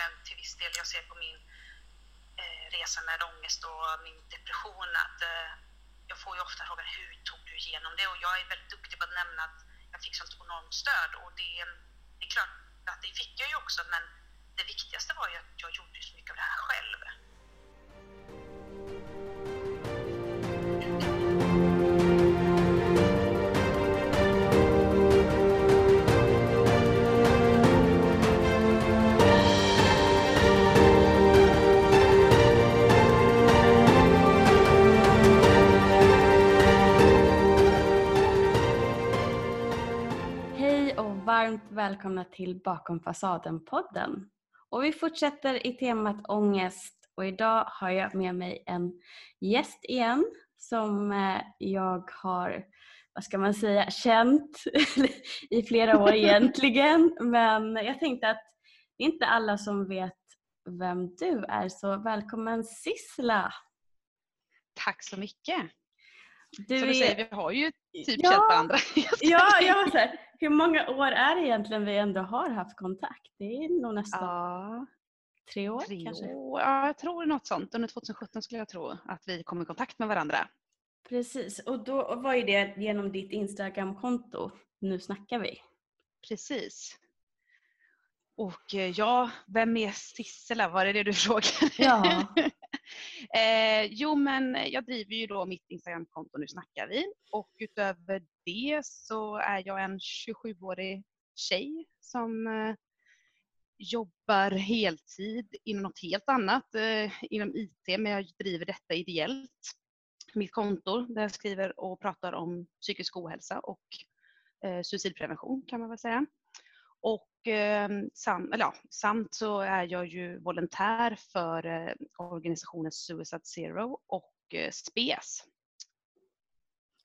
egentligen till viss del jag ser på min eh, resa med ångest och min depression att eh, jag får ju ofta frågan hur tog du igenom det? Och jag är väldigt duktig på att nämna att jag fick sånt enormt stöd och det, det är klart att det fick jag ju också men det viktigaste var ju att jag gjorde så mycket av det här själv. Varmt välkomna till Bakom fasaden-podden. Och vi fortsätter i temat ångest och idag har jag med mig en gäst igen som eh, jag har, vad ska man säga, känt i flera år egentligen. Men jag tänkte att det är inte alla som vet vem du är så välkommen Sissla! Tack så mycket. Du så du säger, vi har ju typ Ja. känt varandra. Ja, jag var så här, hur många år är det egentligen vi ändå har haft kontakt? Det är nog nästan Ja, tre år tre kanske. år. Ja, jag tror något sånt. Under 2017 skulle jag tro att vi kom i kontakt med varandra. Precis, och då var ju det genom ditt Instagramkonto. Nu snackar vi. Precis. Och eh, ja, vem är Sissela? Var det det du frågade? Ja eh, jo, men jag driver ju då mitt Instagramkonto Nu snackar vi. Och utöver det så är jag en 27-årig tjej som eh, jobbar heltid inom något helt annat, eh, inom IT, men jag driver detta ideellt. Mitt konto där jag skriver och pratar om psykisk ohälsa och eh, suicidprevention kan man väl säga. Och sam, eller ja, samt så är jag ju volontär för eh, organisationen Suicide Zero och eh, SPES.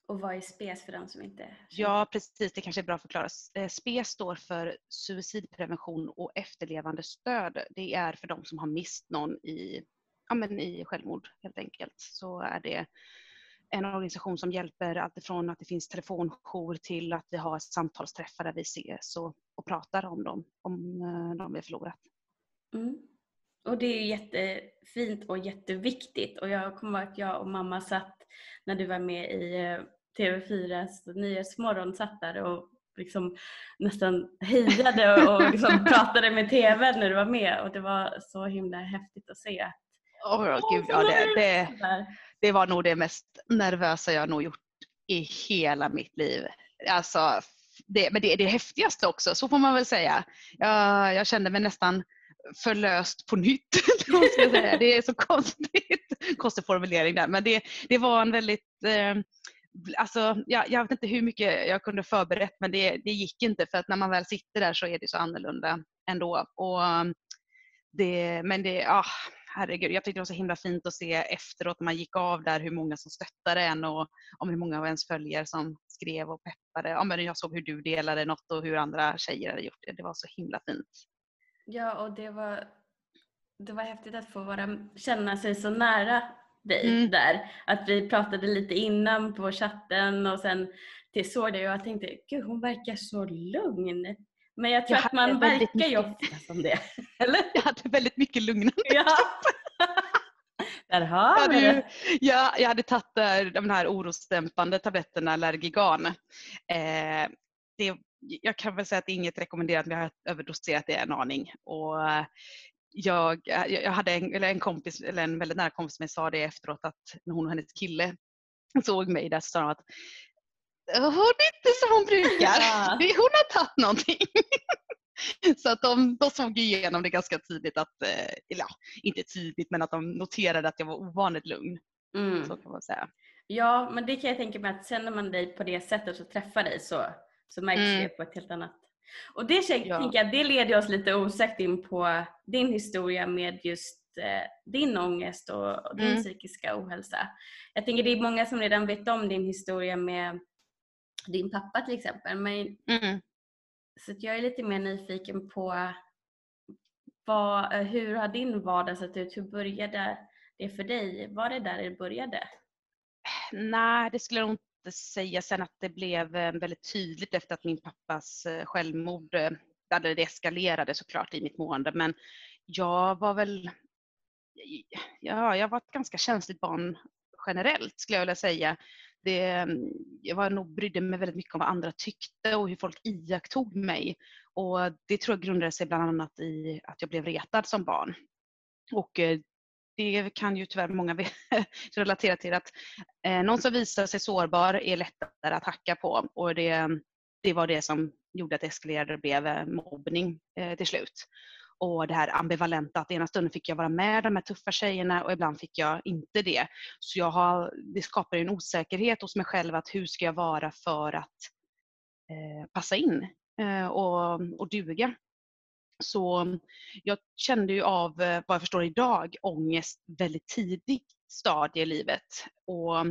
Och vad är SPES för den som inte? Ja, precis. Det kanske är bra att förklara. Eh, SPES står för suicidprevention och efterlevande stöd. Det är för de som har mist någon i, ja, men i självmord helt enkelt. Så är det en organisation som hjälper alltifrån att det finns telefonjour till att vi har samtalsträffar där vi ses och, och pratar om dem, om eh, de vi förlorat. Mm. Och det är ju jättefint och jätteviktigt. Och jag kommer ihåg att jag och mamma satt när du var med i eh, TV4s Nyhetsmorgon satt där och liksom nästan hejade och liksom pratade med TV när du var med och det var så himla häftigt att se. Åh gud, ja, det, det, det var nog det mest nervösa jag nog gjort i hela mitt liv. Alltså, det, men det är det häftigaste också, så får man väl säga. Jag, jag kände mig nästan förlöst på nytt. jag säga. Det är så konstigt, konstig formulering där, men det, det var en väldigt eh, Alltså, jag, jag vet inte hur mycket jag kunde förberett men det, det gick inte för att när man väl sitter där så är det så annorlunda ändå. Och, det, men det, ah, herregud, jag tyckte det var så himla fint att se efteråt när man gick av där hur många som stöttade en och om hur många av ens följare som skrev och peppade. Ja, men jag såg hur du delade något och hur andra tjejer hade gjort det. Det var så himla fint. Ja, och det var, det var häftigt att få vara, känna sig så nära dig Mm. där. Att vi pratade lite innan på chatten och sen till såg det och jag tänkte, gud hon verkar så lugn. Men jag tror Jag att man verkar ju ofta som det. Eller? Jag hade väldigt mycket lugnande Ja. Där Jag har hade, ju, ja, jag hade tagit eh, de här orosdämpande tabletterna Lergigan. Eh, det, jag kan väl säga att det är inget rekommenderat, men jag har överdoserat det en aning. Och eh, jag, jag jag hade en, eller en kompis, eller en väldigt nära kompis som sa det efteråt att när hon och hennes kille såg mig där så sa de att hon är inte som hon brukar. Ja. Hon har tagit någonting. Så att de, de såg igenom det ganska tydligt att, eh, eller ja, inte tydligt men att de noterade att jag var ovanligt lugn. Mm. Så kan man säga. Ja, men det kan jag tänka mig att känner man dig på det sättet och träffar dig så, så märks Mm. det på ett helt annat. Och det Ja. tänker jag, det leder oss lite osökt in på din historia med just eh, din ångest och, och din Mm. psykiska ohälsa. Jag tänker det är många som redan vet om din historia med din pappa till exempel. Men, Mm. så jag är lite mer nyfiken på vad, hur har din vardag sett ut? Hur började det för dig? Var det där det började? Nej, det skulle jag inte säga. Sen att det blev eh, väldigt tydligt efter att min pappas eh, självmord, eh, där det eskalerade såklart i mitt mående. Men jag var väl, ja, jag var ett ganska känsligt barn generellt skulle jag vilja säga. Det, jag var nog brydde mig väldigt mycket om vad andra tyckte och hur folk iakttog mig. Och det tror jag grundade sig bland annat i att jag blev retad som barn. Och eh, det kan ju tyvärr många relatera till att eh, någon som visar sig sårbar är lättare att hacka på och det, det var det som gjorde att det eskalerade och blev eh, mobbning till slut. Och det här ambivalenta, att ena stunden fick jag vara med de här tuffa tjejerna och ibland fick jag inte det. Så jag har, det skapar en osäkerhet hos mig själv att hur ska jag vara för att eh, passa in eh, och, och duga. Så jag kände ju av, eh, vad jag förstår idag, ångest väldigt tidigt stadie i livet. Och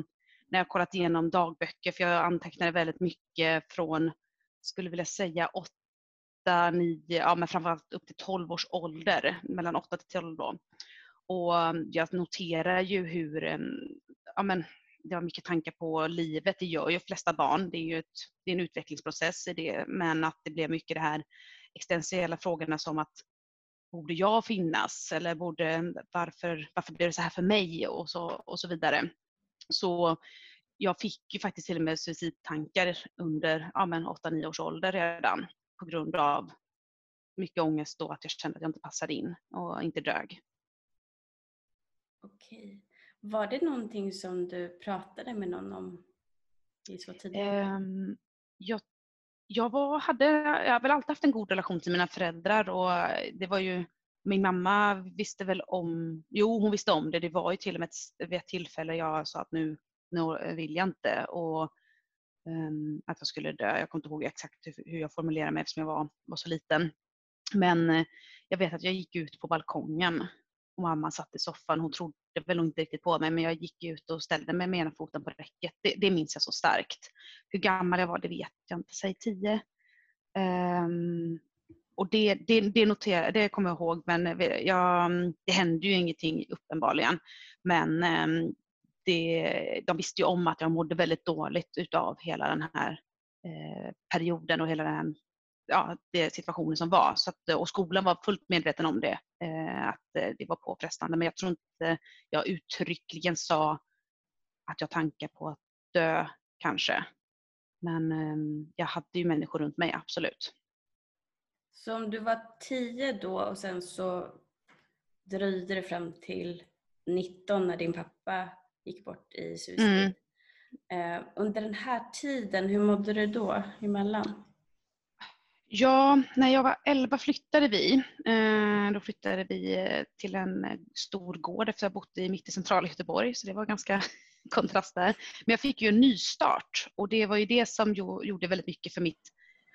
när jag kollat igenom dagböcker, för jag antecknade väldigt mycket från, skulle vilja säga 8, 9, ja men framförallt upp till 12 års ålder, mellan 8 till 12 då. Och um, jag noterar ju hur, um, ja men det var mycket tankar på livet, det gör ju de flesta barn, det är ju ett, det är en utvecklingsprocess i det, men att det blev mycket det här existentiella frågorna som att borde jag finnas? Eller borde, varför, varför blev det så här för mig? Och så, och så vidare. Så jag fick ju faktiskt till och med suicidtankar under ja, 8-9 års ålder redan på grund av mycket ångest och att jag kände att jag inte passade in och inte dög. Okej. Var det någonting som du pratade med någon om i så tidigare? Um, jag jag var, hade, jag har väl alltid haft en god relation till mina föräldrar och det var ju min mamma visste väl om, jo hon visste om det, det var ju till och med ett, vid ett tillfälle jag sa att nu, nu vill jag inte och Ehm, att jag skulle dö. Jag kommer inte ihåg exakt hur jag formulerade mig eftersom jag var, var så liten. Men uh, jag vet att jag gick ut på balkongen och mamma satt i soffan. Hon trodde väl inte riktigt på mig men jag gick ut och ställde mig med ena foten på räcket. Det, det minns jag så starkt. Hur gammal jag var det vet jag inte, säg tio. Um, och det, det, det, noterar, det kommer jag ihåg men eh, jag, det hände ju ingenting uppenbarligen. Men um, det, de visste ju om att jag mådde väldigt dåligt utav hela den här eh, perioden och hela den ja, det situationen som var. Så att, och skolan var fullt medveten om det, eh, att eh, det var påfrestande. Men jag tror inte jag uttryckligen sa att jag tankar på att dö kanske. Men eh, jag hade ju människor runt mig, absolut. Så om du var tio då och sen så dröjde det fram till 19 när din pappa gick bort i suicid. Mm. Eh, under den här tiden, hur mådde du då emellan? Ja, när jag var 11 flyttade vi. Eh, då flyttade vi eh, till en eh, stor gård efter att ha bott i mitt i centrala Göteborg, så det var ganska kontrast där. Men jag fick ju en nystart och det var ju det som gjorde väldigt mycket för mitt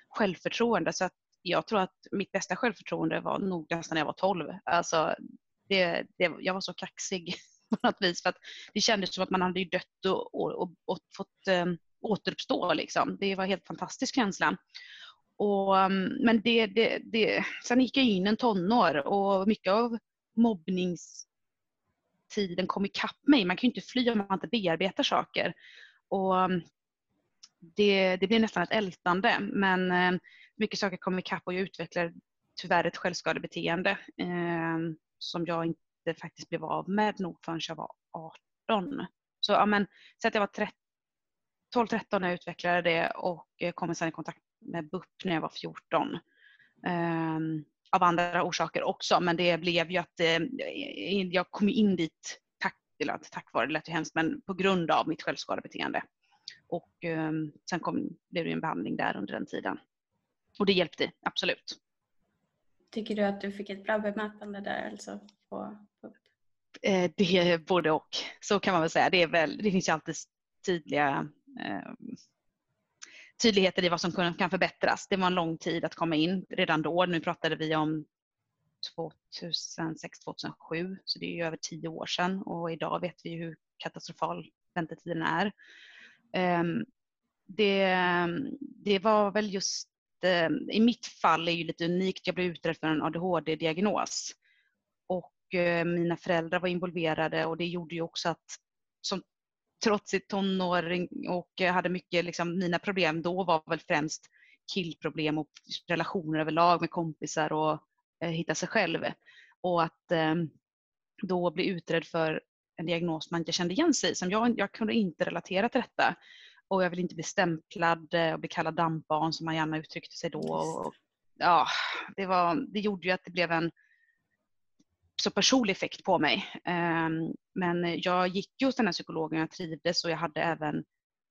självförtroende. Så att jag tror att mitt bästa självförtroende var nog nästan när jag var 12. Alltså, det, det, jag var så kaxig på något vis för att det kändes som att man hade dött och, och, och, och fått um, återuppstå. Liksom. Det var en helt fantastisk känsla. Och, mm, men det, det, det, sen gick jag in en tonår och mycket av mobbningstiden kom ikapp mig. Man kan ju inte fly om man inte bearbetar saker. Och mm, det, det blev nästan ett ältande men eh, mycket saker kom ikapp och jag utvecklade tyvärr ett självskadebeteende eh, som jag inte faktiskt blev av med nog förrän jag var 18. Så ja, men, så att jag var 12-13 när jag utvecklade det och eh, kom sen i kontakt med BUP när jag var 14. Um, ehm, av andra orsaker också men det blev ju att eh, jag kom in dit tack, eller tack vare, det lät ju hemskt, men på grund av mitt självskadebeteende. Och eh, sen kom, blev det en behandling där under den tiden. Och det hjälpte, absolut. Tycker du att du fick ett bra bemötande där alltså? På, Eh, det är både och, så kan man väl säga. Det, är väl, det finns ju alltid tydliga eh, tydligheter i vad som kan förbättras. Det var en lång tid att komma in redan då. Nu pratade vi om 2006-2007, så det är ju över tio år sedan och idag vet vi hur katastrofal väntetiden är. Ehm, det, det var väl just, eh, i mitt fall är ju lite unikt, jag blev utredd för en ADHD-diagnos och eh, mina föräldrar var involverade och det gjorde ju också att som trotsig tonåring och hade mycket, liksom, mina problem då var väl främst killproblem och relationer överlag med kompisar och eh, hitta sig själv. Och att eh, då bli utredd för en diagnos man inte kände igen sig i. Som jag, jag kunde inte relatera till detta. Och jag vill inte bli stämplad eh, och bli kallad dampbarn som man gärna uttryckte sig då. Och, ja, det, var, det gjorde ju att det blev en så personlig effekt på mig. Ehm, men jag gick ju hos den här psykologen och jag trivdes och jag hade även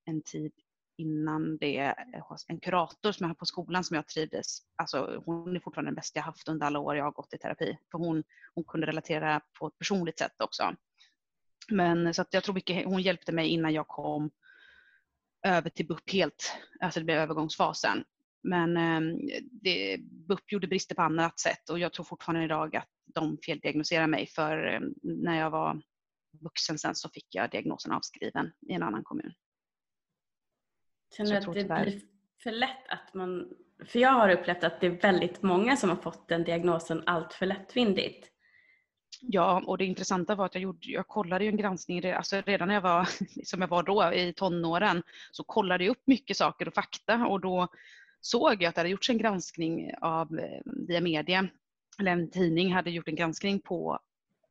en tid innan det eh, hos en kurator som jag har på skolan som jag trivdes. Alltså hon är fortfarande den bästa jag haft under alla år jag har gått i terapi. För hon, hon kunde relatera på ett personligt sätt också. Men så att jag tror mycket, hon hjälpte mig innan jag kom över till BUP helt. Alltså det blev övergångsfasen. Men ehm, det, BUP gjorde brister på annat sätt och jag tror fortfarande idag att de feldiagnoserar mig för eh, när jag var vuxen sen så fick jag diagnosen avskriven i en annan kommun. Känner du att det tyvärr... blir för lätt att man... För jag har upplevt att det är väldigt många som har fått den diagnosen allt för lättvindigt. Ja, och det intressanta var att jag, gjorde, jag kollade ju en granskning, alltså redan när jag var, som jag var då i tonåren, så kollade jag upp mycket saker och fakta och då såg jag att det hade gjorts en granskning av eh, via media, eller en tidning hade gjort en granskning på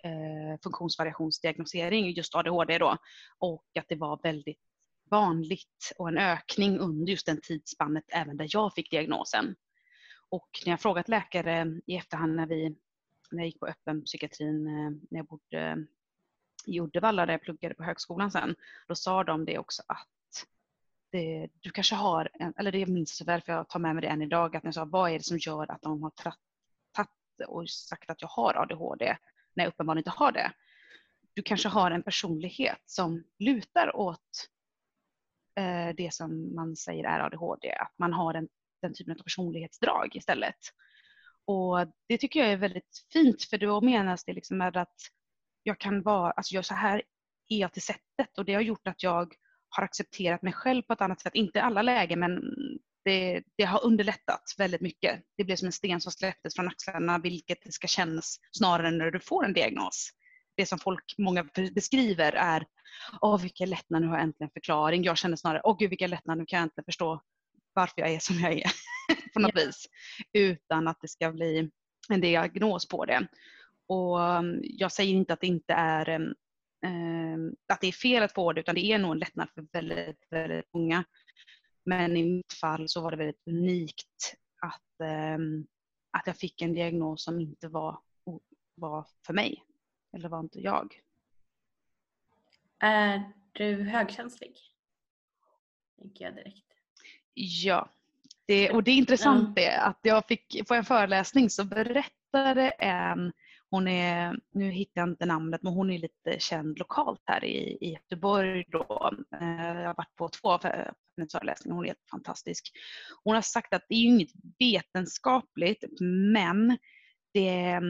eh, funktionsvariationsdiagnosering, just ADHD då, och att det var väldigt vanligt och en ökning under just den tidsspannet även där jag fick diagnosen. Och när jag frågat läkare i efterhand när, vi, när jag gick på öppenpsykiatrin eh, när jag bodde i Uddevalla där jag pluggade på högskolan sen, då sa de det också att det, du kanske har, en, eller det minns så väl för jag tar med mig det än idag, att jag sa vad är det som gör att de har tratt, och sagt att jag har ADHD när jag uppenbarligen inte har det. Du kanske har en personlighet som lutar åt eh, det som man säger är ADHD, att man har den, den typen av personlighetsdrag istället. Och det tycker jag är väldigt fint för då menas det liksom med att jag kan vara, alltså jag, så här är jag till sättet och det har gjort att jag har accepterat mig själv på ett annat sätt. Inte i alla lägen men det, det, har underlättat väldigt mycket. Det blev som en sten som släpptes från axlarna vilket det ska kännas snarare när du får en diagnos. Det som folk, många beskriver är Åh vilken lättnad, nu har jag äntligen förklaring. Jag känner snarare, åh gud vilken lättnad, nu kan jag äntligen förstå varför jag är som jag är. på något ja. vis. Utan att det ska bli en diagnos på det. Och um, jag säger inte att det inte är um, um, att det är fel att få det utan det är nog en lättnad för väldigt, väldigt många. Men i mitt fall så var det väldigt unikt att, att jag fick en diagnos som inte var, var för mig. Eller var inte jag. Är du högkänslig? Tänker jag direkt. Ja. Det, och det är intressant det att jag fick på en föreläsning så berättade en, hon är, nu hittar jag inte namnet, men hon är lite känd lokalt här i, i Göteborg då. Eh, jag har varit på två av hennes föreläsningar, hon är helt fantastisk. Hon har sagt att det är inget vetenskapligt men det,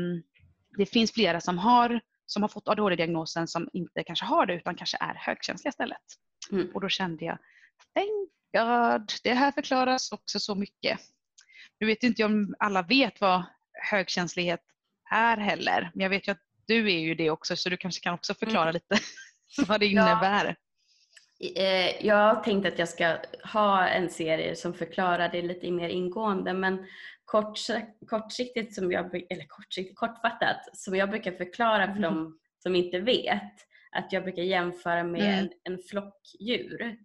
det finns flera som har som har fått ADHD-diagnosen som inte kanske har det utan kanske är högkänsliga istället. Mm. Och då kände jag, thank God, det här förklaras också så mycket. Nu vet inte jag om alla vet vad högkänslighet är heller, men jag vet ju att du är ju det också så du kanske kan också förklara mm. lite vad det innebär. Ja. Eh, jag tänkte att jag ska ha en serie som förklarar det lite mer ingående men kort, kortsiktigt, som jag, eller kortsiktigt, kortfattat, som jag brukar förklara för mm. de som inte vet, att jag brukar jämföra med mm. en, en flockdjur.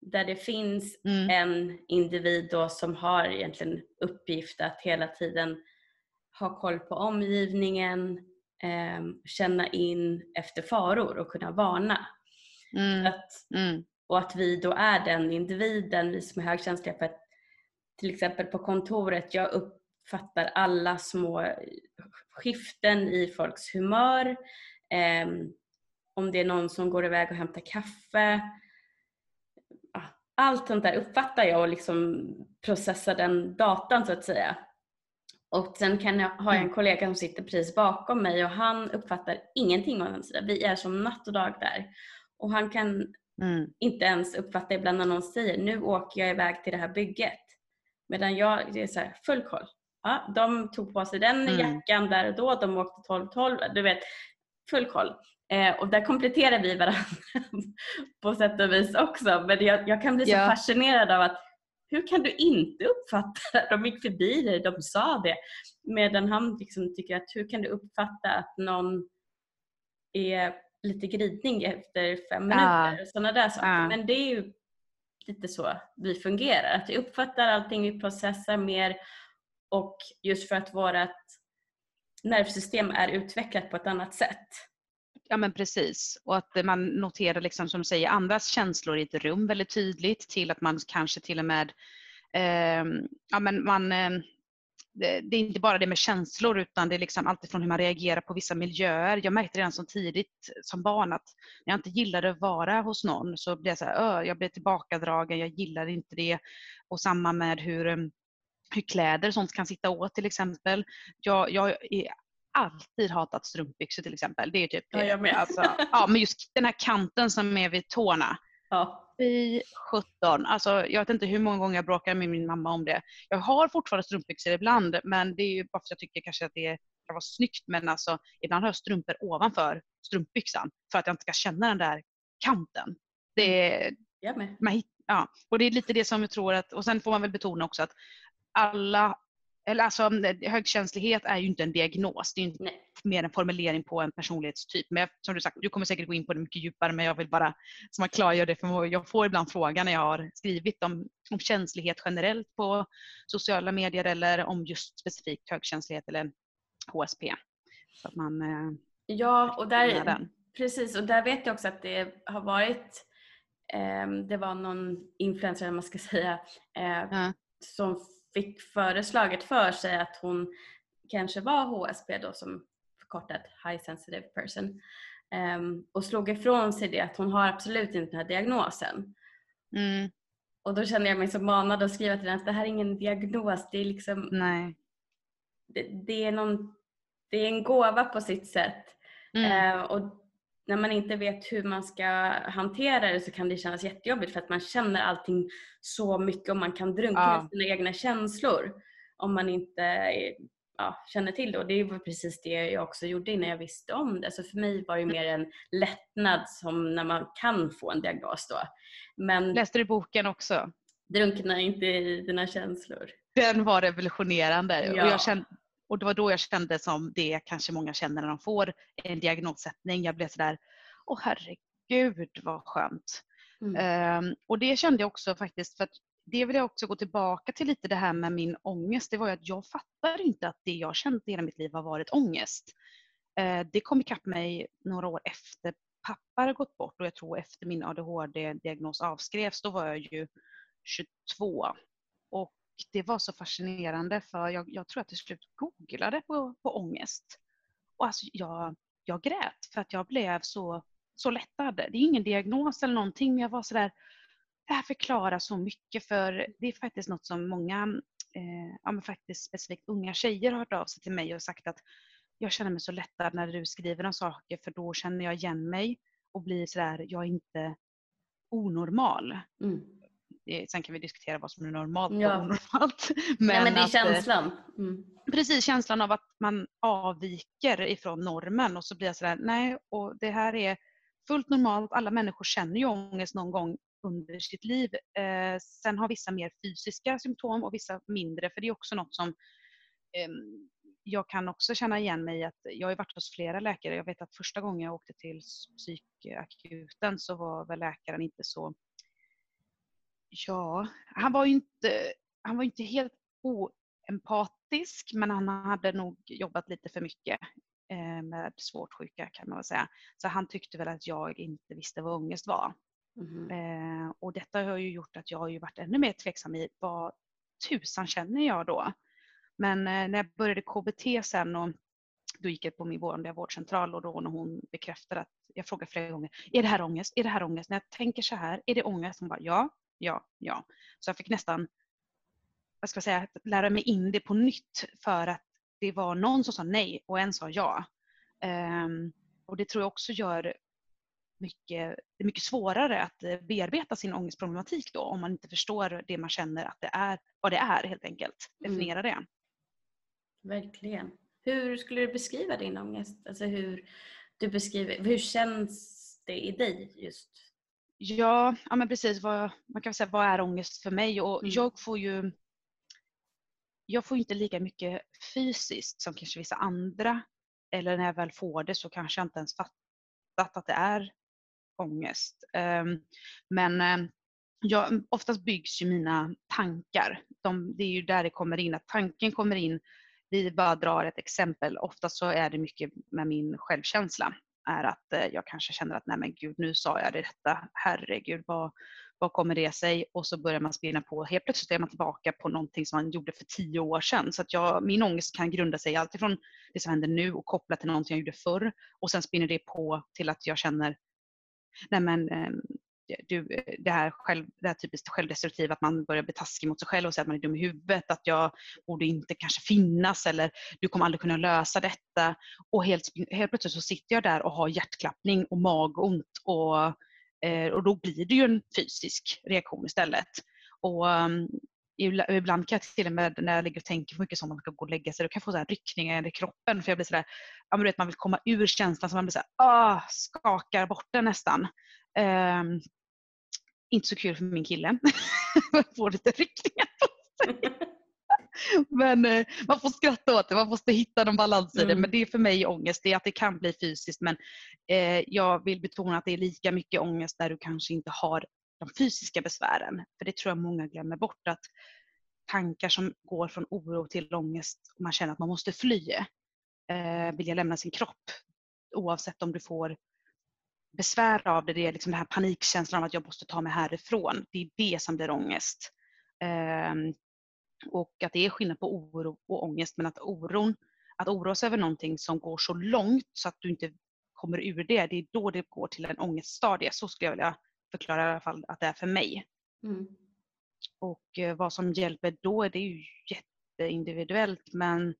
Där det finns mm. en individ då som har egentligen uppgift att hela tiden ha koll på omgivningen, eh, känna in efter faror och kunna varna. Mm. Att, mm. och att vi då är den individen, vi som är högkänsliga, för att till exempel på kontoret, jag uppfattar alla små skiften i folks humör. Eh, om det är någon som går iväg och hämtar kaffe. Allt sånt där uppfattar jag och liksom processar den datan så att säga. Och sen kan jag, har jag en mm. kollega som sitter precis bakom mig och han uppfattar ingenting av den sidan. Vi är som natt och dag där. Och han kan mm. inte ens uppfatta ibland när någon säger nu åker jag iväg till det här bygget. Medan jag, det är så här, full koll. Ja, de tog på sig den mm. jackan där och då, de åkte 12-12, du vet, full koll. Eh, och där kompletterar vi varandra på sätt och vis också. Men jag, jag kan bli så ja. fascinerad av att hur kan du inte uppfatta det? De gick förbi dig, de sa det. Medan han liksom tycker att hur kan du uppfatta att någon är lite gridning efter fem minuter? Ja. Sådana där saker. Ja. Men det är ju lite så vi fungerar. Att vi uppfattar allting, vi processar mer och just för att vårt nervsystem är utvecklat på ett annat sätt. Ja men precis. Och att man noterar liksom som du säger andras känslor i ett rum väldigt tydligt till att man kanske till och med eh, ja, men man, eh, det är inte bara det med känslor utan det är liksom alltifrån hur man reagerar på vissa miljöer. Jag märkte redan som tidigt som barn att när jag inte gillade att vara hos någon så blev jag så här, jag blev tillbakadragen, jag gillade inte det. Och samma med hur, ehm, hur kläder och sånt kan sitta åt till exempel. Jag, jag är alltid hatat strumpbyxor till exempel. Det är typ ja, jag med. Alltså, ja, men just den här kanten som är vid tårna. Ja. Fy 17. Alltså, jag vet inte hur många gånger jag bråkar med min mamma om det. Jag har fortfarande strumpbyxor ibland men det är ju bara för att jag tycker kanske att det kan vara snyggt men alltså ibland har jag strumpor ovanför strumpbyxan för att jag inte ska känna den där kanten. Det är, mm. jag med. Man, ja, och det är lite det som jag tror att, och sen får man väl betona också att alla eller alltså, högkänslighet är ju inte en diagnos, det är inte mer en formulering på en personlighetstyp. Men som du sagt, du kommer säkert gå in på det mycket djupare men jag vill bara så man klargör det för jag får ibland frågan när jag har skrivit om, om känslighet generellt på sociala medier eller om just specifikt högkänslighet eller HSP. Så att man eh, Ja, och där, precis och där vet jag också att det har varit eh, det var någon influencer, man ska säga, eh, ja. som fick föreslaget för sig att hon kanske var HSP då som förkortat High Sensitive Person um, och slog ifrån sig det att hon har absolut inte den här diagnosen. Mm. Och då kände jag mig så manad att skriva till henne att det här är ingen diagnos, det är liksom Nej. Det, det är, någon, det är en gåva på sitt sätt. Mm. Uh, och när man inte vet hur man ska hantera det så kan det kännas jättejobbigt för att man känner allting så mycket och man kan drunkna ja. i sina egna känslor om man inte ja, känner till det. Och det var precis det jag också gjorde innan jag visste om det. Så för mig var det mer en lättnad som när man kan få en diagnos då. Men Läste du boken också? Drunkna inte i dina känslor. Den var revolutionerande. Ja. Och jag kände, och det var då jag kände som det kanske många känner när de får en diagnossättning. Jag blev sådär, åh herregud vad skönt. Mm. Um, och det kände jag också faktiskt, för det vill jag också gå tillbaka till lite det här med min ångest. Det var ju att jag fattar inte att det jag känt hela mitt liv har varit ångest. Uh, det kom ikapp mig några år efter pappa hade gått bort och jag tror efter min ADHD-diagnos avskrevs, då var jag ju 22. Och det var så fascinerande för jag, jag tror att till slut googlade på, på ångest. Och alltså jag, jag grät för att jag blev så, så lättad. Det är ingen diagnos eller någonting men jag var sådär, det här förklarar så mycket för det är faktiskt något som många, eh, ja men faktiskt specifikt unga tjejer har hört av sig till mig och sagt att jag känner mig så lättad när du skriver om saker för då känner jag igen mig och blir sådär, jag är inte onormal. Mm sen kan vi diskutera vad som är normalt ja. och onormalt. Men, ja, men det är att, eh, känslan. Mm. Precis, känslan av att man avviker ifrån normen och så blir jag sådär, nej, och det här är fullt normalt. Alla människor känner ju ångest någon gång under sitt liv. Eh, sen har vissa mer fysiska symptom och vissa mindre, för det är också något som eh, jag kan också känna igen mig i att jag har varit hos flera läkare. Jag vet att första gången jag åkte till psykakuten så var väl läkaren inte så Ja, han var ju inte, han var inte helt oempatisk men han hade nog jobbat lite för mycket eh, med svårt sjuka kan man väl säga. Så han tyckte väl att jag inte visste vad ångest var. Mm. Och detta har ju gjort att jag har ju varit ännu mer tveksam i vad tusan känner jag då? Men eh, när jag började KBT sen och då gick jag på min vanliga vårdcentral och då när hon bekräftade att jag frågade flera gånger, är det här ångest? Är det här ångest? När jag tänker så här, är det ångest? Hon bara, ja, ja, ja. Så jag fick nästan vad ska jag säga, lära mig in det på nytt för att det var någon som sa nej och en sa ja. Um, och det tror jag också gör mycket, det är mycket svårare att eh, bearbeta sin ångestproblematik då om man inte förstår det man känner att det är, vad det är helt enkelt. Mm. Definiera mm. det. Verkligen. Hur skulle du beskriva din ångest? Alltså hur, du beskriver, hur känns det i dig just Ja, ja men precis. Vad, man kan säga vad är ångest för mig? Och Mm. jag får ju jag får inte lika mycket fysiskt som kanske vissa andra. Eller när jag väl får det så kanske jag inte ens fattat att det är ångest. Ehm, Men ehm, jag, oftast byggs ju mina tankar. De, det är ju där det kommer in, att tanken kommer in. Vi bara drar ett exempel. Oftast så är det mycket med min självkänsla. Är att eh, jag kanske känner att nej men gud nu sa jag det detta. Herregud vad, vad kommer det sig? Och så börjar man spinna på. Helt plötsligt är man tillbaka på någonting som man gjorde för tio år sedan. Så att jag, min ångest kan grunda sig alltifrån det som händer nu och kopplat till någonting jag gjorde förr. Och sen spinner det på till att jag känner nej men ehm, du, det här, själv, det här typiskt självdestruktiva, att man börjar bli taskig mot sig själv och säga att man är dum i huvudet, att jag borde inte kanske finnas eller du kommer aldrig kunna lösa detta. Och helt, helt plötsligt så sitter jag där och har hjärtklappning och magont och, eh, och då blir det ju en fysisk reaktion istället. Och ehm, Ibland kan jag till och med när jag ligger och tänker för mycket som man ska gå och lägga sig, då kan jag få så här ryckningar i kroppen för jag blir sådär, ja men du vet man vill komma ur känslan så man blir såhär, ah, skakar bort den nästan. Ehm, inte så kul för min kille. får lite ryckningar på sig. Men eh, man får skratta åt det, man måste hitta någon balans i det. Mm. Men det är för mig ångest, det är att det kan bli fysiskt men eh, jag vill betona att det är lika mycket ångest där du kanske inte har de fysiska besvären. För det tror jag många glömmer bort att tankar som går från oro till ångest och man känner att man måste fly. Eh, vilja lämna sin kropp oavsett om du får besvär av det, det är liksom den här panikkänslan av att jag måste ta mig härifrån. Det är det som blir ångest. Ehm, och att det är skillnad på oro och ångest men att oron, att oroa sig över någonting som går så långt så att du inte kommer ur det, det är då det går till en ångeststadie. Så skulle jag vilja förklara i alla fall att det är för mig. Mm. Och eh, vad som hjälper då, det är ju jätteindividuellt men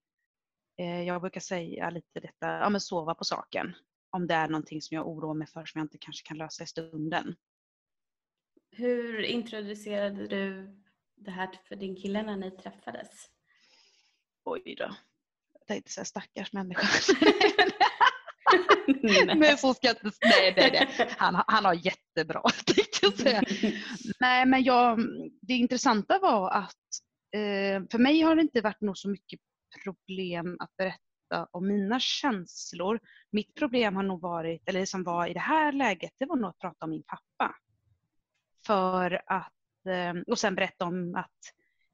eh, jag brukar säga lite detta, ja men sova på saken. Om det är någonting som jag oroar mig för som jag inte kanske kan lösa i stunden. Hur introducerade du det här för din kille när ni träffades? Oj då. Jag tänkte säga stackars människa. Nej. så ska jag inte, nej, nej, nej. Han, han har jättebra tänkte jag säga. Nej men jag, det intressanta var att eh, för mig har det inte varit nog så mycket problem att berätta om mina känslor. Mitt problem har nog varit, eller det som var i det här läget, det var nog att prata om min pappa. För att, ehm, och sen berätta om att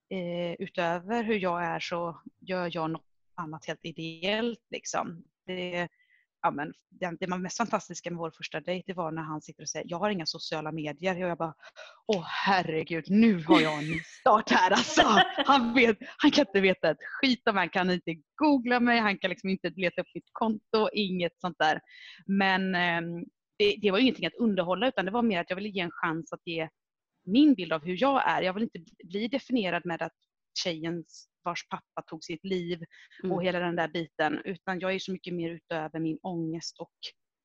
eh, utöver hur jag är så gör jag något annat helt ideellt. Liksom. Det, ja, men, det, det mest fantastiska med vår första dejt det var när han sitter och säger jag har inga sociala medier. Och jag bara, åh herregud, nu har jag en start här alltså. Han, vet, han kan inte veta ett skit om mig, han kan inte googla mig, han kan liksom inte leta upp mitt konto, inget sånt där. Men eh, det, det var ingenting att underhålla utan det var mer att jag ville ge en chans att ge min bild av hur jag är. Jag vill inte bli definierad med att tjejen vars pappa tog sitt liv Mm. och hela den där biten. Utan jag är så mycket mer utöver min ångest och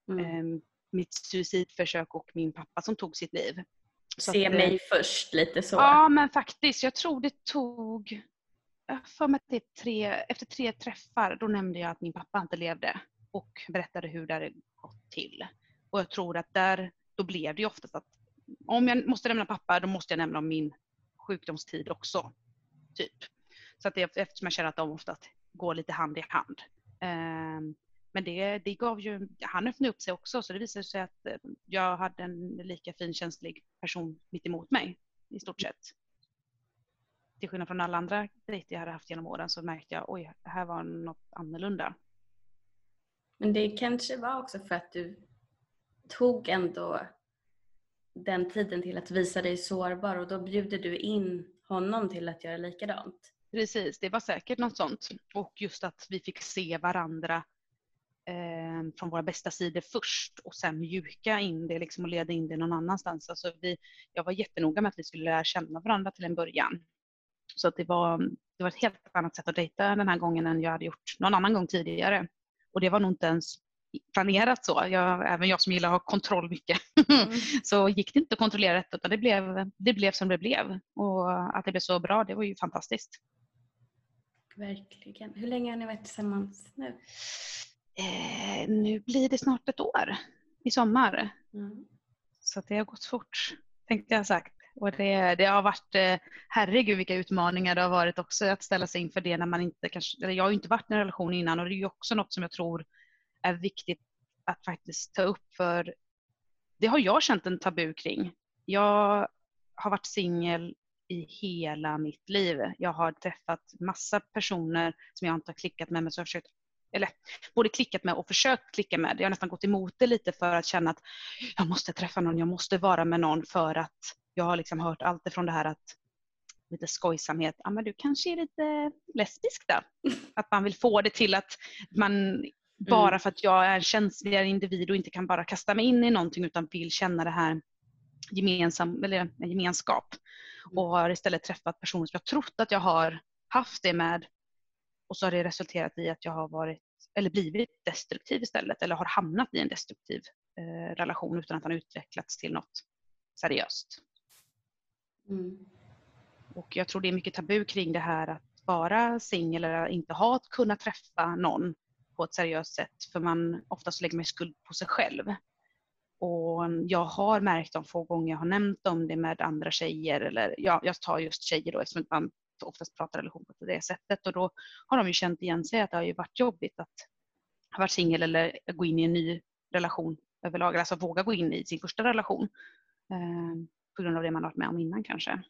Mm. eh, mitt suicidförsök och min pappa som tog sitt liv. Så Se att, eh, mig först, lite så. Ja men faktiskt, jag tror det tog, jag för mig att tre, efter tre träffar då nämnde jag att min pappa inte levde och berättade hur det hade gått till. Och jag tror att där, då blev det ju oftast att om jag måste nämna pappa då måste jag nämna om min sjukdomstid också. Typ. Så att det, eftersom jag känner att de oftast går lite hand i hand. Ehm, men det, det gav ju, han öppnade upp sig också så det visade sig att eh, jag hade en lika fin känslig person mitt emot mig i stort sett. Till skillnad från alla andra dejter jag hade haft genom åren så märkte jag oj, det här var något annorlunda. Men det kanske var också för att du tog ändå den tiden till att visa dig sårbar och då bjuder du in honom till att göra likadant. Precis, det var säkert något sånt. Och just att vi fick se varandra eh, från våra bästa sidor först och sen mjuka in det liksom och leda in det någon annanstans. Alltså vi, jag var jättenoga med att vi skulle lära känna varandra till en början. Så att det, var, det var ett helt annat sätt att dejta den här gången än jag hade gjort någon annan gång tidigare. Och det var nog inte ens planerat så. Jag, även jag som gillar att ha kontroll mycket. så gick det inte att kontrollera detta utan det blev, det blev som det blev. Och att det blev så bra, det var ju fantastiskt. Verkligen. Hur länge har ni varit tillsammans nu? Eh, nu blir det snart ett år i sommar. Mm. Så det har gått fort, tänkte jag sagt. Och det, det har varit, eh, herregud vilka utmaningar det har varit också att ställa sig inför det när man inte kanske, eller jag har ju inte varit i en relation innan och det är ju också något som jag tror är viktigt att faktiskt ta upp för det har jag känt en tabu kring. Jag har varit singel i hela mitt liv. Jag har träffat massa personer som jag inte har klickat med men som jag har försökt eller både klickat med och försökt klicka med. Jag har nästan gått emot det lite för att känna att jag måste träffa någon, jag måste vara med någon för att jag har liksom hört allt ifrån det här att lite skojsamhet, ja men du kanske är lite lesbisk då? Att man vill få det till att man bara mm. för att jag är en känsligare individ och inte kan bara kasta mig in i någonting utan vill känna det här gemensam, eller en gemenskap. Mm. Och har istället träffat personer som jag trott att jag har haft det med och så har det resulterat i att jag har varit eller blivit destruktiv istället eller har hamnat i en destruktiv eh, relation utan att den utvecklats till något seriöst. Mm. Och jag tror det är mycket tabu kring det här att vara singel eller inte ha att kunna träffa någon på ett seriöst sätt för man oftast lägger man skuld på sig själv. Och jag har märkt de få gånger jag har nämnt om det med andra tjejer eller ja, jag tar just tjejer då eftersom man oftast pratar relation på det sättet och då har de ju känt igen sig att det har ju varit jobbigt att ha varit singel eller gå in i en ny relation överlag, alltså våga gå in i sin första relation eh, på grund av det man har varit med om innan kanske.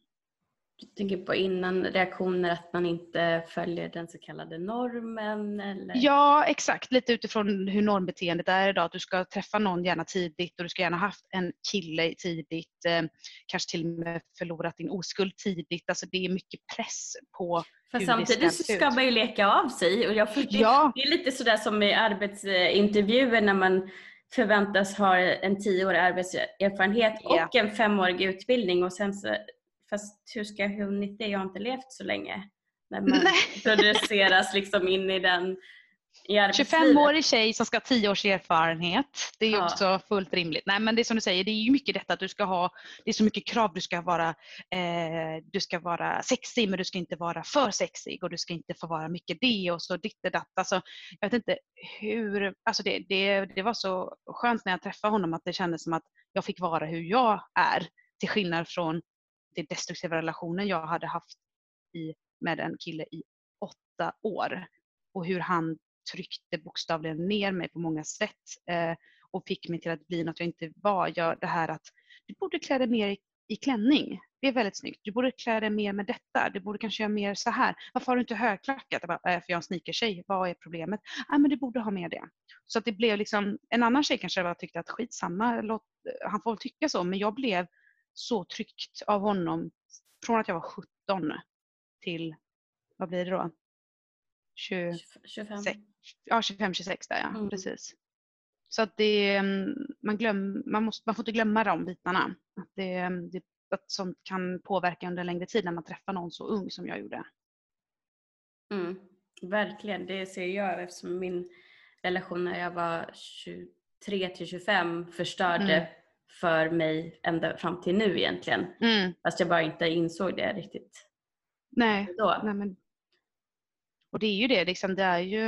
Du tänker på innan reaktioner att man inte följer den så kallade normen? Eller? Ja exakt, lite utifrån hur normbeteendet är idag. Att du ska träffa någon gärna tidigt och du ska gärna haft en kille tidigt. Eh, kanske till och med förlorat din oskuld tidigt. Alltså det är mycket press på hur samtidigt så ska man ju leka av sig. Och jag, det, ja. det är lite sådär som i arbetsintervjuer när man förväntas ha en tioårig arbetserfarenhet ja. och en femårig utbildning och sen så fast hur ska jag hunnit det? Jag har inte levt så länge. När man Nej. produceras liksom in i den i 25-årig tjej som ska ha 10 års erfarenhet. Det är ja. också fullt rimligt. Nej men det är som du säger, det är ju mycket detta att du ska ha, det är så mycket krav. Du ska vara, eh, du ska vara sexig men du ska inte vara för sexig och du ska inte få vara mycket det och så ditt och datt. Alltså, jag vet inte hur, alltså det, det, det var så skönt när jag träffade honom att det kändes som att jag fick vara hur jag är. Till skillnad från det destruktiva relationen jag hade haft i, med en kille i åtta år. Och hur han tryckte bokstavligen ner mig på många sätt eh, och fick mig till att bli något jag inte var. Jag, det här att du borde klä dig mer i, i klänning. Det är väldigt snyggt. Du borde klä dig mer med detta. Du borde kanske göra mer så här. Varför har du inte högklackat? Jag bara, äh, för jag är en sneakertjej. Vad är problemet? Nej, men du borde ha med det. Så att det blev liksom, en annan tjej kanske bara tyckte att skitsamma, låt, han får väl tycka så. Men jag blev så tryckt av honom från att jag var 17 till, vad blir det då? 20, 25. Ja, 25-26 där ja, mm. precis. Så att det, mm, man, glöm, man, måste, man får inte glömma de bitarna. Att, det, mm, det, att sånt kan påverka under en längre tid när man träffar någon så ung som jag gjorde. Mm, verkligen, det ser jag eftersom min relation när jag var 23 till 25 förstörde mm för mig ända fram till nu egentligen. Mm. Fast jag bara inte insåg det riktigt. Nej. Då. Nej men, och det är ju det, liksom, det är ju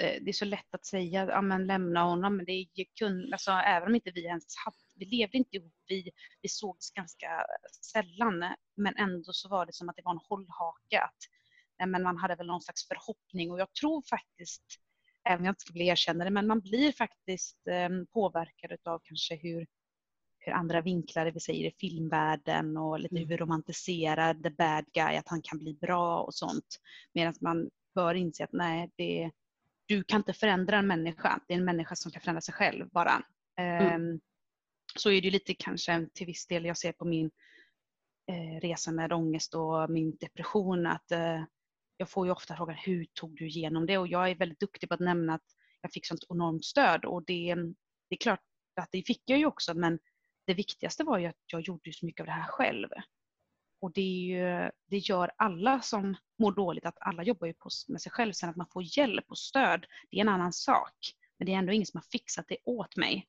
eh, det är så lätt att säga, ja men lämna honom, men det är ju kun, alltså, även om inte vi ens hade, vi levde inte ihop, vi, vi sågs ganska sällan, men ändå så var det som att det var en hållhake. Att, men man hade väl någon slags förhoppning och jag tror faktiskt, även om jag inte skulle erkänna det, men man blir faktiskt eh, påverkad av kanske hur hur andra vinklar, det vill säga i filmvärlden och lite hur vi mm. romantiserar the bad guy, att han kan bli bra och sånt. Medan man bör inse att nej, det, du kan inte förändra en människa. Det är en människa som kan förändra sig själv bara. Mm. Um, så är det lite kanske till viss del jag ser på min eh, resa med ångest och min depression att eh, jag får ju ofta frågan hur tog du igenom det? Och jag är väldigt duktig på att nämna att jag fick sånt enormt stöd och det, det är klart att det fick jag ju också men det viktigaste var ju att jag gjorde så mycket av det här själv. Och det, ju, det gör alla som mår dåligt, att alla jobbar ju på, med sig själv. Sen att man får hjälp och stöd, det är en annan sak. Men det är ändå ingen som har fixat det åt mig.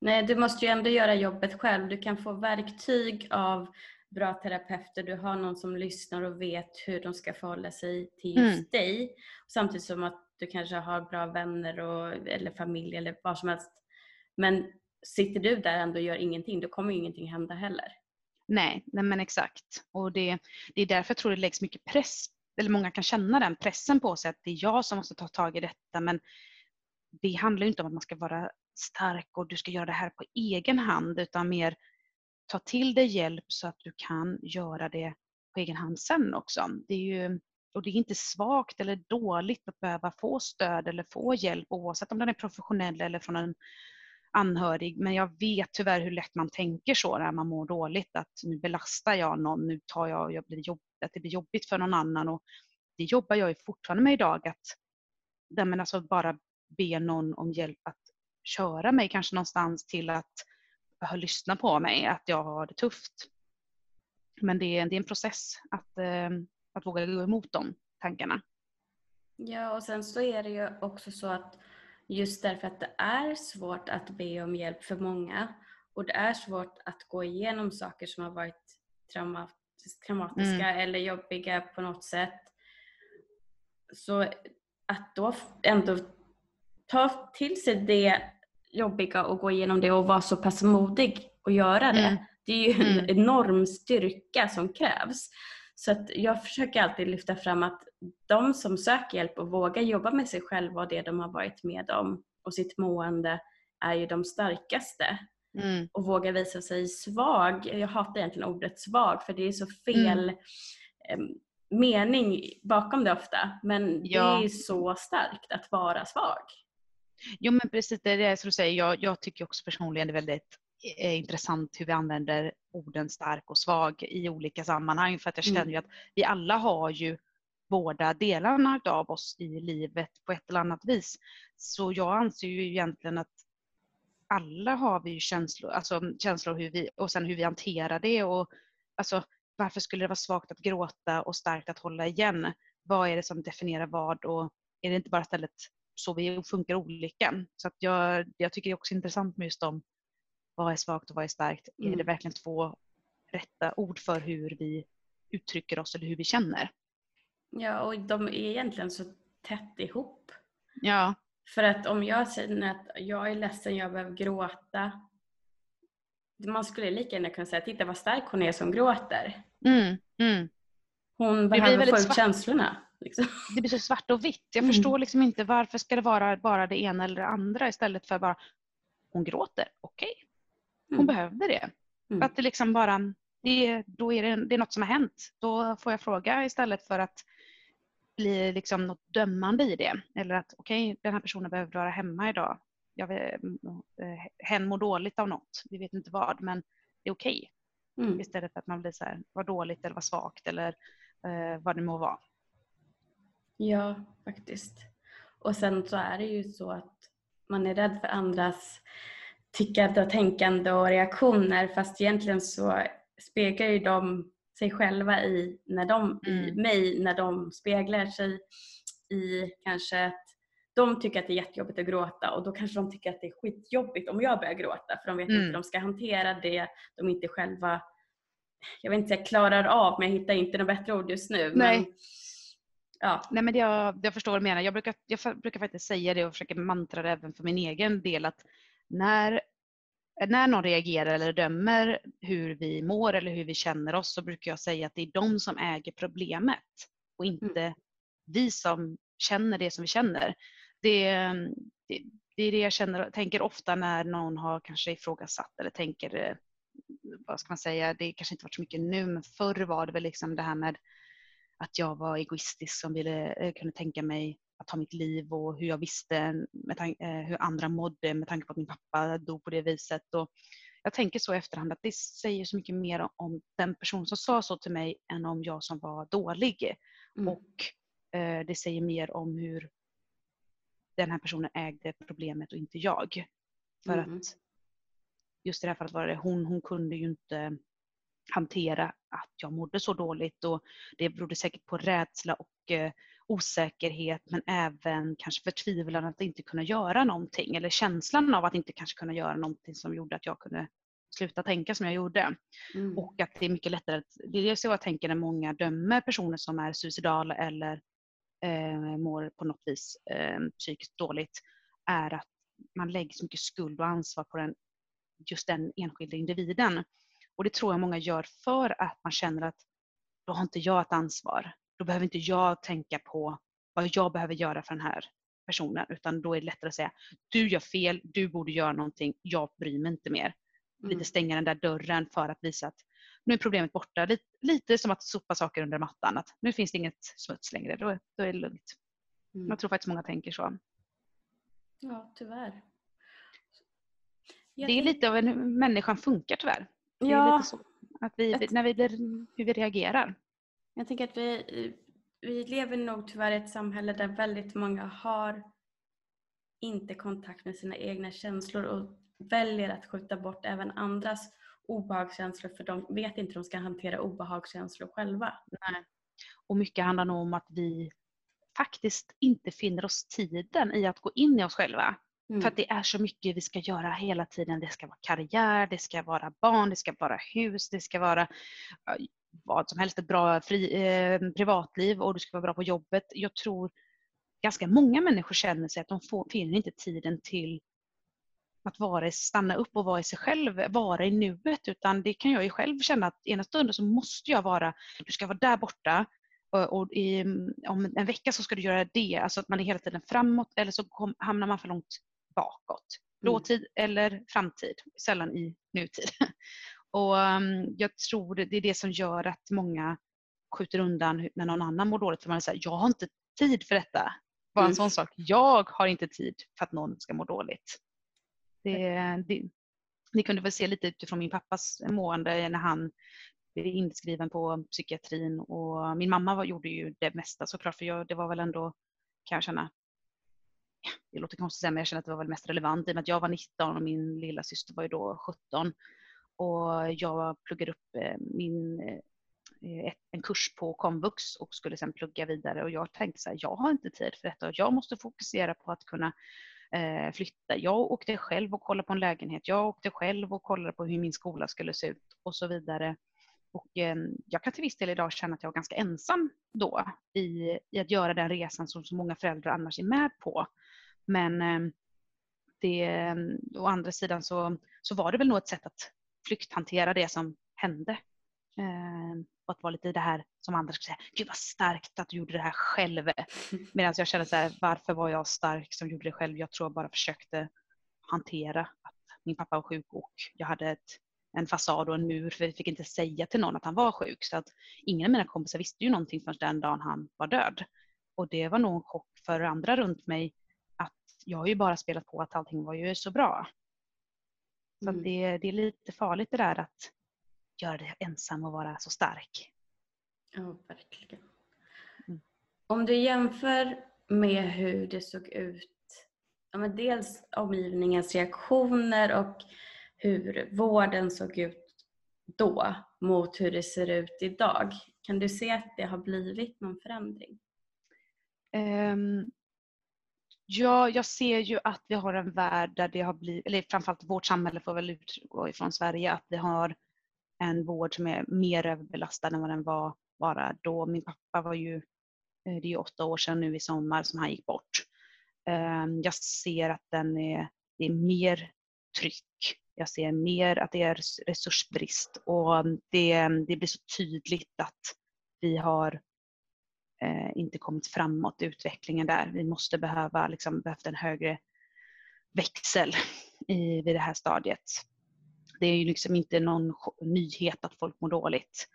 Nej, du måste ju ändå göra jobbet själv. Du kan få verktyg av bra terapeuter. Du har någon som lyssnar och vet hur de ska förhålla sig till just mm. dig. Samtidigt som att du kanske har bra vänner och, eller familj eller vad som helst. Men sitter du där ändå och gör ingenting, då kommer ju ingenting hända heller. Nej, nej men exakt. Och det, det är därför jag tror det läggs mycket press, eller många kan känna den pressen på sig att det är jag som måste ta tag i detta men det handlar ju inte om att man ska vara stark och du ska göra det här på egen hand utan mer ta till dig hjälp så att du kan göra det på egen hand sen också. Det är ju, och det är inte svagt eller dåligt att behöva få stöd eller få hjälp oavsett om den är professionell eller från en anhörig. Men jag vet tyvärr hur lätt man tänker så när man mår dåligt. Att nu belastar jag någon, nu tar jag, jag blir jobb, att det blir jobbigt för någon annan. Och det jobbar jag ju fortfarande med idag. Att men alltså bara be någon om hjälp att köra mig kanske någonstans till att lyssna på mig, att jag har det tufft. Men det är, det är en process att, ehm, att våga gå emot de tankarna. Ja, och sen så är det ju också så att just därför att det är svårt att be om hjälp för många och det är svårt att gå igenom saker som har varit traumatiska mm. eller jobbiga på något sätt. Så att då ändå ta till sig det jobbiga och gå igenom det och vara så pass modig och göra det. Mm. Det är ju en mm. enorm styrka som krävs. Så att jag försöker alltid lyfta fram att de som söker hjälp och vågar jobba med sig själva och det de har varit med om och sitt mående är ju de starkaste. Mm. Och vågar visa sig svag. Jag hatar egentligen ordet svag för det är så fel mm. mening bakom det ofta. Men ja. det är så starkt att vara svag. Jo men precis, det är det som du säger. Jag, jag tycker också personligen det är väldigt är intressant hur vi använder orden stark och svag i olika sammanhang för att jag känner mm. ju att vi alla har ju båda delarna av oss i livet på ett eller annat vis. Så jag anser ju egentligen att alla har vi ju känslor, alltså känslor hur vi, och sen hur vi hanterar det och alltså varför skulle det vara svagt att gråta och starkt att hålla igen? Vad är det som definierar vad och är det inte bara istället så vi funkar olika? Så att jag, jag tycker det är också intressant med just de vad är svagt och vad är starkt? Mm. Är det verkligen två rätta ord för hur vi uttrycker oss eller hur vi känner? Ja, och de är egentligen så tätt ihop. Ja. För att om jag säger att jag är ledsen, jag behöver gråta. Man skulle lika gärna kunna säga, titta vad stark hon är som gråter. Mm, mm. Hon behöver få ut känslorna. Liksom. Det blir så svart och vitt. Jag mm. förstår liksom inte varför ska det vara bara det ena eller det andra istället för bara hon gråter, okej. Okay. Hon mm. behövde det. Mm. Att det liksom bara, det, då är det, det är något som har hänt. Då får jag fråga istället för att bli liksom något dömande i det. Eller att okej, okay, den här personen behöver vara hemma idag. Jag vet, eh, hen mår dåligt av något. Vi vet inte vad, men det är okej. Okay. Mm. Istället för att man blir så här, vad dåligt eller vad svagt eller eh, vad det må vara. Ja, faktiskt. Och sen så är det ju så att man är rädd för andras tyckande och tänkande och reaktioner fast egentligen så speglar ju de sig själva i, när de, mm. i mig när de speglar sig i kanske att de tycker att det är jättejobbigt att gråta och då kanske de tycker att det är skitjobbigt om jag börjar gråta för de vet mm. inte hur de ska hantera det de inte själva jag vet inte jag klarar av men jag hittar inte något bättre ord just nu. Nej. Men, ja. Nej men jag, jag förstår vad du menar. Jag brukar, jag brukar faktiskt säga det och försöka mantra det även för min egen del att när, när någon reagerar eller dömer hur vi mår eller hur vi känner oss så brukar jag säga att det är de som äger problemet och inte mm. vi som känner det som vi känner. Det, det, det är det jag känner, tänker ofta när någon har kanske ifrågasatt eller tänker, eh, vad ska man säga, det kanske inte varit så mycket nu men förr var det väl liksom det här med att jag var egoistisk som ville, eh, kunde tänka mig att ta mitt liv och hur jag visste eh, hur andra mådde med tanke på att min pappa dog på det viset. Och jag tänker så i efterhand att det säger så mycket mer om den person som sa så till mig än om jag som var dålig. Mm. Och eh, det säger mer om hur den här personen ägde problemet och inte jag. För mm. att just i det här fallet var det hon, hon kunde ju inte hantera att jag mådde så dåligt och det berodde säkert på rädsla och eh, osäkerhet men även kanske förtvivlan att inte kunna göra någonting eller känslan av att inte kanske kunna göra någonting som gjorde att jag kunde sluta tänka som jag gjorde. Mm. Och att det är mycket lättare, att, det är så jag tänker när många dömer personer som är suicidala eller eh, mår på något vis eh, psykiskt dåligt, är att man lägger så mycket skuld och ansvar på den just den enskilda individen. Och det tror jag många gör för att man känner att då har inte jag ett ansvar. Då behöver inte jag tänka på vad jag behöver göra för den här personen utan då är det lättare att säga du gör fel, du borde göra någonting, jag bryr mig inte mer. Mm. Lite stänga den där dörren för att visa att nu är problemet borta. Lite, lite som att sopa saker under mattan. Att nu finns det inget smuts längre, då, då är det lugnt. Mm. Jag tror faktiskt många tänker så. Ja, tyvärr. Jag det är lite av en människan funkar tyvärr. Det ja. är lite så. Att vi, när vi blir, hur vi reagerar. Jag tänker att vi, vi lever nog tyvärr i ett samhälle där väldigt många har inte kontakt med sina egna känslor och väljer att skjuta bort även andras obehagskänslor för de vet inte hur de ska hantera obehagskänslor själva. Nej. Och mycket handlar nog om att vi faktiskt inte finner oss tiden i att gå in i oss själva. Mm. För att det är så mycket vi ska göra hela tiden. Det ska vara karriär, det ska vara barn, det ska vara hus, det ska vara vad som helst, ett bra fri, eh, privatliv och du ska vara bra på jobbet. Jag tror ganska många människor känner sig att de får, finner inte tiden till att vara, stanna upp och vara i sig själv, vara i nuet. Utan det kan jag ju själv känna att ena stunden så måste jag vara, du ska vara där borta och, och i, om en vecka så ska du göra det. Alltså att man är hela tiden framåt eller så kom, hamnar man för långt bakåt. Mm. Dåtid eller framtid, sällan i nutid. Och um, jag tror det är det som gör att många skjuter undan när någon annan mår dåligt. För man säger, jag har inte tid för detta. Bara en mm. sån sak. Jag har inte tid för att någon ska må dåligt. Det, det, ni kunde väl se lite utifrån min pappas mående när han blev inskriven på psykiatrin och min mamma var, gjorde ju det mesta såklart för jag, det var väl ändå, kan jag känna, det låter konstigt att säga men jag känner att det var väl mest relevant i och med att jag var 19 och min lilla syster var ju då 17 och jag pluggade upp eh, min, eh, en kurs på komvux och skulle sen plugga vidare och jag tänkte så här, jag har inte tid för detta och jag måste fokusera på att kunna eh, flytta. Jag åkte själv och kollade på en lägenhet. Jag åkte själv och kollade på hur min skola skulle se ut och så vidare. Och jag kan till viss del idag känna att jag är ganska ensam då i, i att göra den resan som så många föräldrar annars är med på. Men det, å andra sidan så, så var det väl nog ett sätt att flykthantera det som hände. Eh, och att vara lite det här som andra skulle säga, gud vad starkt att du gjorde det här själv. Medan jag kände så här, varför var jag stark som gjorde det själv? Jag tror jag bara försökte hantera att min pappa var sjuk och jag hade ett, en fasad och en mur för jag fick inte säga till någon att han var sjuk. Så att ingen av mina kompisar visste ju någonting förrän den dagen han var död. Och det var nog en chock för andra runt mig att jag har ju bara spelat på att allting var ju så bra. Så mm. det, det är lite farligt det där att göra det ensam och vara så stark. Ja, verkligen. Mm. Om du jämför med hur det såg ut, ja, men dels omgivningens reaktioner och hur vården såg ut då mot hur det ser ut idag. Kan du se att det har blivit någon förändring? Um, Ja, jag ser ju att vi har en värld där det har blivit, eller framförallt vårt samhälle får väl utgå ifrån Sverige, att vi har en vård som är mer överbelastad än vad den var bara då. Min pappa var ju, eh, det är ju åtta år sedan nu i sommar som han gick bort. Ehm, jag ser att den är, det är mer tryck. Jag ser mer att det är resursbrist och det, det blir så tydligt att vi har Eh, inte kommit framåt i utvecklingen där. Vi måste behöva liksom, behövt en högre växel i, vid det här stadiet. Det är ju liksom inte någon nyhet att folk mår dåligt.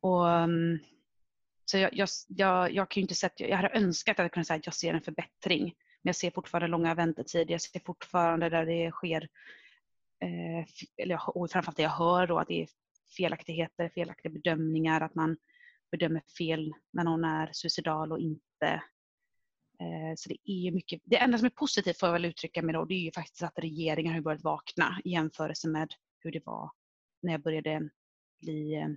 Och, mm, så jag, jag, jag, jag kan ju inte säga jag hade önskat att jag kunde säga att jag ser en förbättring. Men jag ser fortfarande långa väntetider. Jag ser fortfarande där det sker, eh, eller, och framförallt det jag hör då, att det är felaktigheter, felaktiga bedömningar, att man bedömer fel när någon är suicidal och inte. Eh, så det är mycket, det enda som är positivt får jag väl uttrycka mig då, det är ju faktiskt att regeringen har börjat vakna i jämförelse med hur det var när jag började bli eh,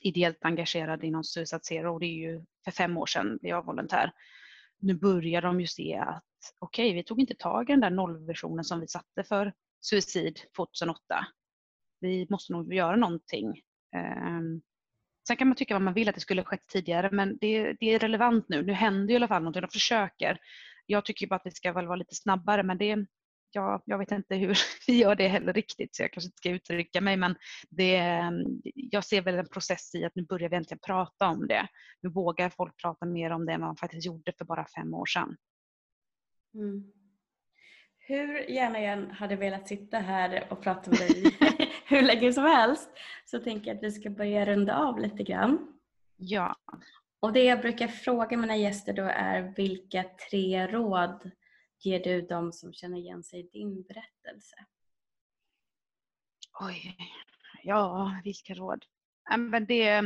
ideellt engagerad inom Suicide Zero. och Det är ju för fem år sedan blev jag volontär. Nu börjar de ju se att okej, okay, vi tog inte tag i den där nollvisionen som vi satte för suicid 2008. Vi måste nog göra någonting. Ehm, Sen kan man tycka vad man vill att det skulle skett tidigare men det, det är relevant nu. Nu händer i alla fall någonting. De försöker. Jag tycker bara att vi ska väl vara lite snabbare men det, jag, jag vet inte hur vi gör det heller riktigt så jag kanske inte ska uttrycka mig men det, jag ser väl en process i att nu börjar vi äntligen prata om det. Nu vågar folk prata mer om det än vad man faktiskt gjorde för bara fem år sedan. Mm. Hur gärna jag hade velat sitta här och prata med dig hur länge som helst så tänker jag att vi ska börja runda av lite grann. Ja. Och det jag brukar fråga mina gäster då är vilka tre råd ger du dem som känner igen sig i din berättelse? Oj, ja vilka råd. Men det,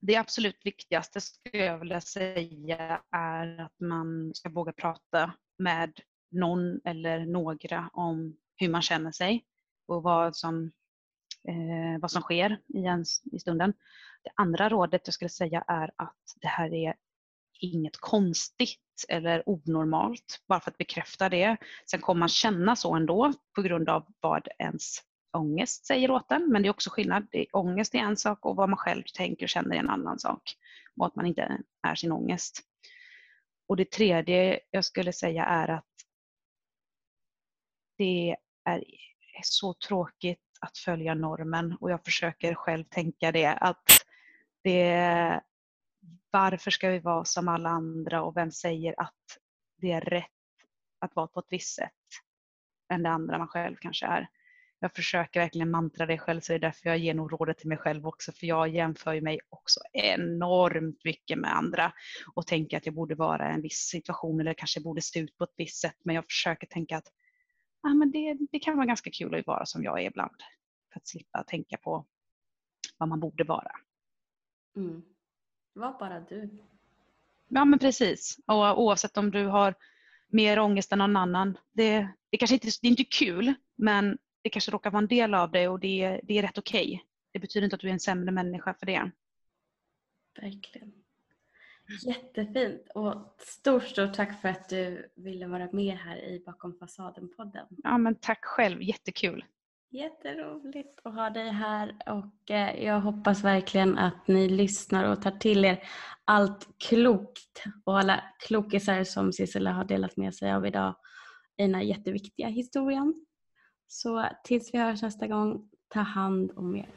det absolut viktigaste skulle jag vilja säga är att man ska våga prata med någon eller några om hur man känner sig och vad som, eh, vad som sker i, ens, i stunden. Det andra rådet jag skulle säga är att det här är inget konstigt eller onormalt, bara för att bekräfta det. Sen kommer man känna så ändå på grund av vad ens ångest säger åt en, men det är också skillnad. Ångest är en sak och vad man själv tänker och känner är en annan sak. Och att man inte är sin ångest. Och det tredje jag skulle säga är att det är så tråkigt att följa normen. Och jag försöker själv tänka det att det varför ska vi vara som alla andra? Och vem säger att det är rätt att vara på ett visst sätt än det andra man själv kanske är. Jag försöker verkligen mantra det själv så det är därför jag ger nog rådet till mig själv också. För jag jämför mig också enormt mycket med andra och tänker att jag borde vara i en viss situation eller kanske borde se ut på ett visst sätt. Men jag försöker tänka att ah, men det, det kan vara ganska kul att vara som jag är ibland för att slippa tänka på vad man borde vara. Mm. Var bara du. Ja men precis. Och oavsett om du har mer ångest än någon annan. Det, det kanske inte det är inte kul men det kanske råkar vara en del av det och det, det är rätt okej. Okay. Det betyder inte att du är en sämre människa för det. Verkligen. Jättefint och stort, stort tack för att du ville vara med här i Bakom fasaden-podden. Ja, men tack själv, jättekul. Jätteroligt att ha dig här och eh, jag hoppas verkligen att ni lyssnar och tar till er allt klokt och alla klokisar som Sissela har delat med sig av idag i den här jätteviktiga historien. Så tills vi hörs nästa gång, ta hand om er.